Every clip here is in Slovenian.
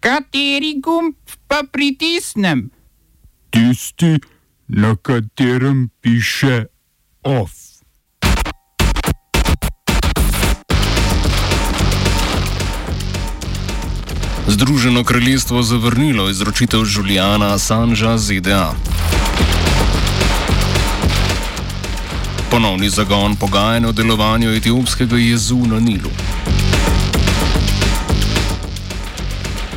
Kateri gumb pa pritisnem? Tisti, na katerem piše OF. Združeno kraljestvo zavrnilo izročitev Juliana Assangea ZDA. Ponovni zagon pogajanj o delovanju etiopskega jezu na Nilu.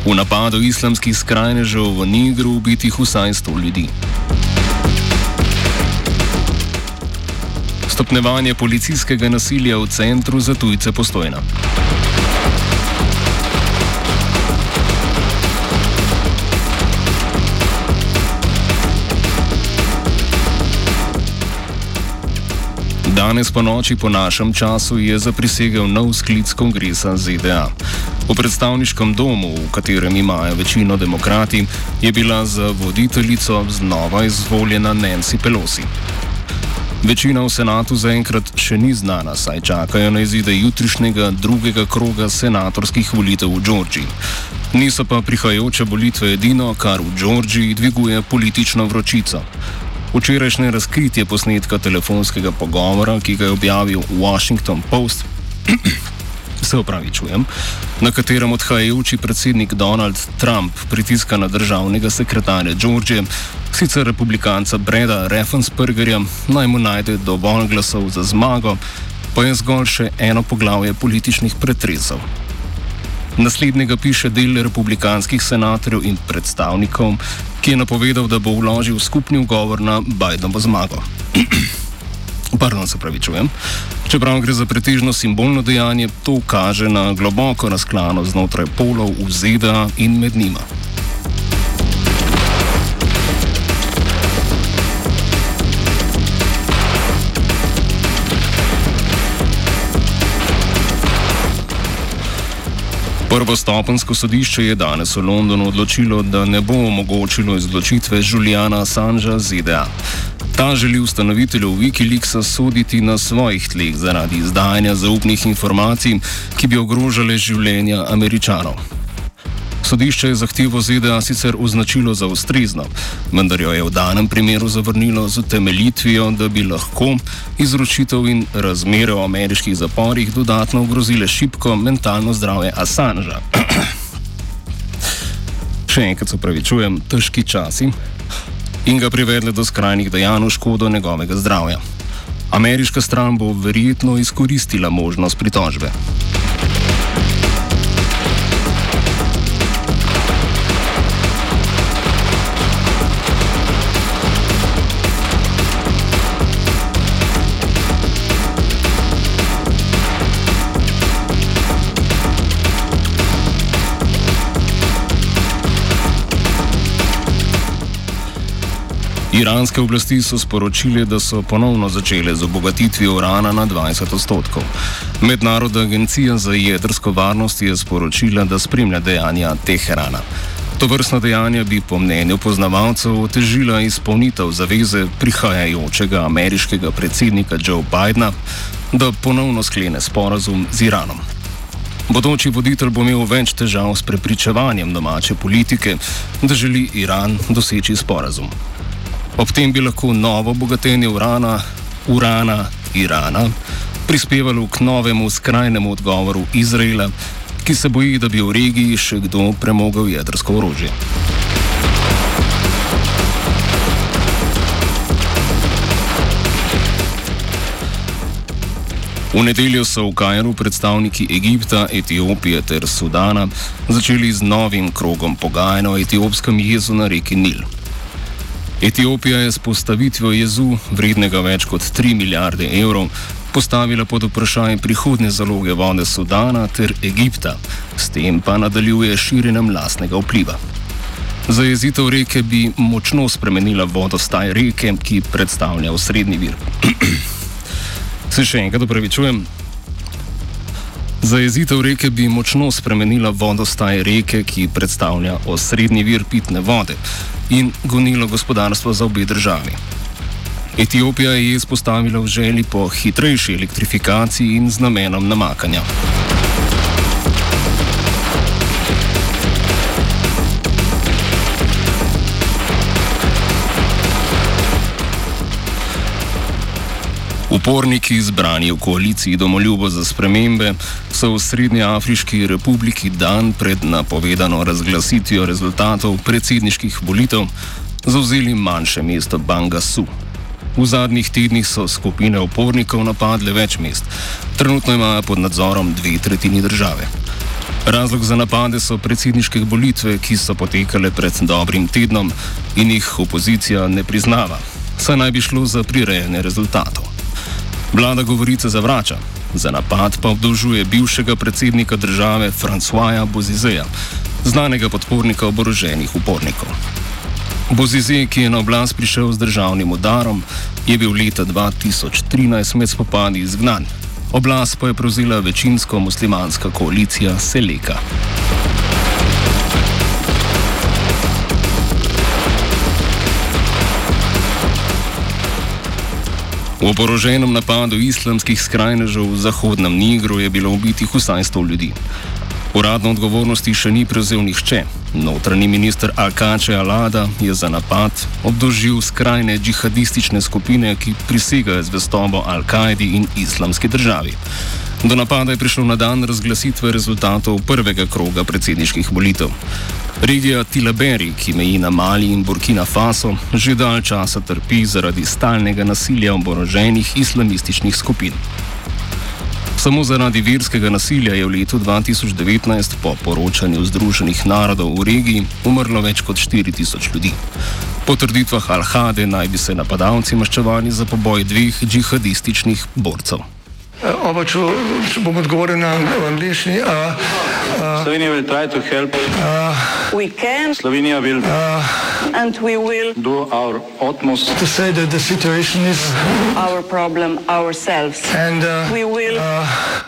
V napadu islamskih skrajnežev v Nigru ubitih vsaj 100 ljudi. Stopnevanje policijskega nasilja v centru za tujce postojna. Danes po noči po našem času je zaprisegel nov sklic kongresa ZDA. V predstavniškem domu, v katerem imajo večino demokrati, je bila za voditeljico znova izvoljena Nancy Pelosi. Večina v senatu zaenkrat še ni znana, saj čakajo na izide jutrišnjega drugega kroga senatorskih volitev v Džordžiji. Niso pa prihajajoče volitve edino, kar v Džordžiji dviguje politično vročico. Včerajšnje razkritje posnetka telefonskega pogovora, ki ga je objavil Washington Post, se opravičujem, na katerem odhajajoči predsednik Donald Trump pritiska na državnega sekretarja Georgije, sicer republikanca Breda Raffenspergerja, naj mu najde dovolj glasov za zmago, pa je zgolj še eno poglavje političnih pretresov. Naslednjega piše del republikanskih senatorjev in predstavnikov, ki je napovedal, da bo vložil skupni ugovor na Bidenovo zmago. Pardon, se pravi, čujem. Čeprav gre za pretežno simbolno dejanje, to kaže na globoko razklano znotraj polov v ZDA in med njima. Prvostopensko sodišče je danes v Londonu odločilo, da ne bo omogočilo izločitve Juliana Assangea ZDA. Ta želi ustanovitelju Wikileaksa soditi na svojih tleh zaradi izdajanja zaupnih informacij, ki bi ogrožale življenja američanov. Sodišče je zahtevo ZDA sicer označilo za ustrezno, vendar jo je v danem primeru zavrnilo z utemeljitvijo, da bi lahko izročitev in razmere v ameriških zaporih dodatno ogrozile šibko mentalno zdravje Assangea. Še enkrat se pravičujem, težki časi in ga privedle do skrajnih dejanj v škodo njegovega zdravja. Ameriška stran bo verjetno izkoristila možnost pritožbe. Iranske oblasti so sporočili, da so ponovno začele z obogatitvijo urana na 20 odstotkov. Mednarodna agencija za jedrsko varnost je sporočila, da spremlja dejanja Teherana. To vrstno dejanje bi po mnenju poznavalcev otežila izpolnitev zaveze prihajajočega ameriškega predsednika Joe Bidna, da ponovno sklene sporazum z Iranom. Bodoči voditelj bo imel več težav s prepričevanjem domače politike, da želi Iran doseči sporazum. Ob tem bi lahko novo bogatenje urana, urana Irana prispevalo k novemu skrajnemu odgovoru Izraela, ki se boji, da bi v regiji še kdo premogel jedrsko orožje. V nedeljo so v Kajru predstavniki Egipta, Etiopije ter Sudana začeli z novim krogom pogajanj o etiopskem jezu na reki Nil. Etiopija je s postavitvijo jezu, vrednega več kot 3 milijarde evrov, postavila pod vprašanje prihodne zaloge vode Sudana ter Egipta, s tem pa nadaljuje širjenjem lastnega vpliva. Zajezitev reke bi močno spremenila vodostaj reke, ki predstavlja osrednji vir. Se še enkrat upravičujem. Zajezitev reke bi močno spremenila vodostaj reke, ki predstavlja osrednji vir pitne vode in gonilo gospodarstvo za obe državi. Etiopija je izpostavila v želji po hitrejši elektrifikaciji in z namenom namakanja. Uporniki, zbrani v koaliciji Domoljubo za spremembe, so v Srednji Afriški republiki dan pred napovedano razglasitvijo rezultatov predsedniških volitev zauzeli manjše mesto Bangasu. V zadnjih tednih so skupine upornikov napadle več mest. Trenutno imajo pod nadzorom dve tretjini države. Razlog za napade so predsedniške volitve, ki so potekale pred dobrim tednom in jih opozicija ne priznava, saj naj bi šlo za prirejanje rezultatov. Vlada govorice zavrača, za napad pa obdolžuje bivšega predsednika države Francoisa Bozizeja, znanega podpornika oboroženih upornikov. Bozize, ki je na oblast prišel z državnim udarom, je bil leta 2013 med spopadi izgnan. Oblast pa je prevzela večinsko muslimanska koalicija Seleka. V oboroženem napadu islamskih skrajnežev v zahodnem Nigru je bilo ubitih vsaj 100 ljudi. Uradno odgovornosti še ni prevzel nihče. Notranji minister Al-Kače Alada je za napad obdožil skrajne džihadistične skupine, ki prisegajo zvestobo Al-Kaidi in islamski državi. Do napada je prišlo na dan razglasitve rezultatov prvega kroga predsedniških volitev. Regija Tilaberi, ki meji na Mali in Burkina Faso, že dalj časa trpi zaradi stalnega nasilja oboroženih islamističnih skupin. Samo zaradi verskega nasilja je v letu 2019 po poročanju Združenih narodov v regiji umrlo več kot 4000 ljudi. Po trditvah Al-Hade naj bi se napadalci maščevali za poboj dveh džihadističnih borcev. Oba, če, če bom odgovoril na angliški. Slovenija will try to help. We can Slovenija will and we will do our utmost To say that the situation is our problem ourselves. and uh, We will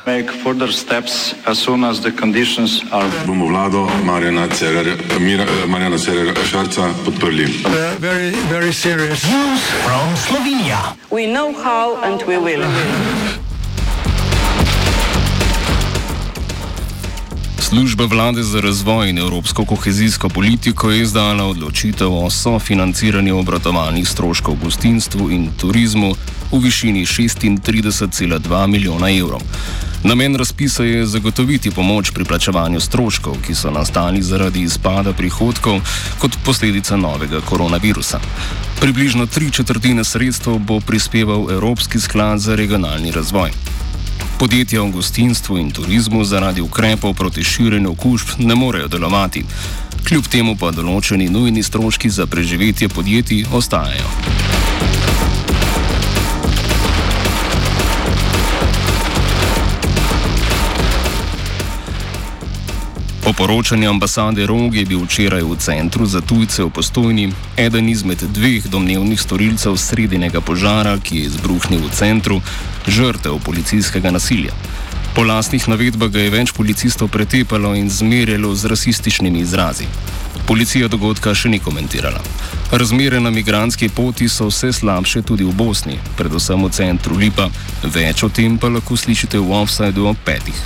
make further steps as soon as the conditions are bomo vlado Marjana Cererja, Mira, Marjana Cererja Šarca podprli. uh, very, very serious. we know how and we will. Služba vlade za razvoj in evropsko kohezijsko politiko je izdala odločitev o sofinanciranju obratovalnih stroškov v gostinstvu in turizmu v višini 36,2 milijona evrov. Namen razpisa je zagotoviti pomoč pri plačevanju stroškov, ki so nastali zaradi izpada prihodkov kot posledica novega koronavirusa. Približno tri četrtine sredstev bo prispeval Evropski sklad za regionalni razvoj. Podjetja v gostinstvu in turizmu zaradi ukrepov proti širjenju okužb ne morejo delovati. Kljub temu pa določeni nujni stroški za preživetje podjetij ostajajo. Po poročanju ambasade Rog je bil včeraj v centru za tujce v postojni eden izmed dveh domnevnih storilcev sredinega požara, ki je izbruhnil v centru, žrtev policijskega nasilja. Po lastnih navedbah ga je več policistov pretepalo in zmerjalo z rasističnimi izrazi. Policija dogodka še ni komentirala. Razmere na migranski poti so vse slabše tudi v Bosni, predvsem v centru Lipa. Več o tem pa lahko slišite v offsajdu ob petih.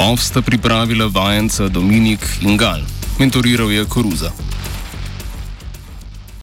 Off sta pripravila vajenca Dominik in Gal, mentoriral je Koruza.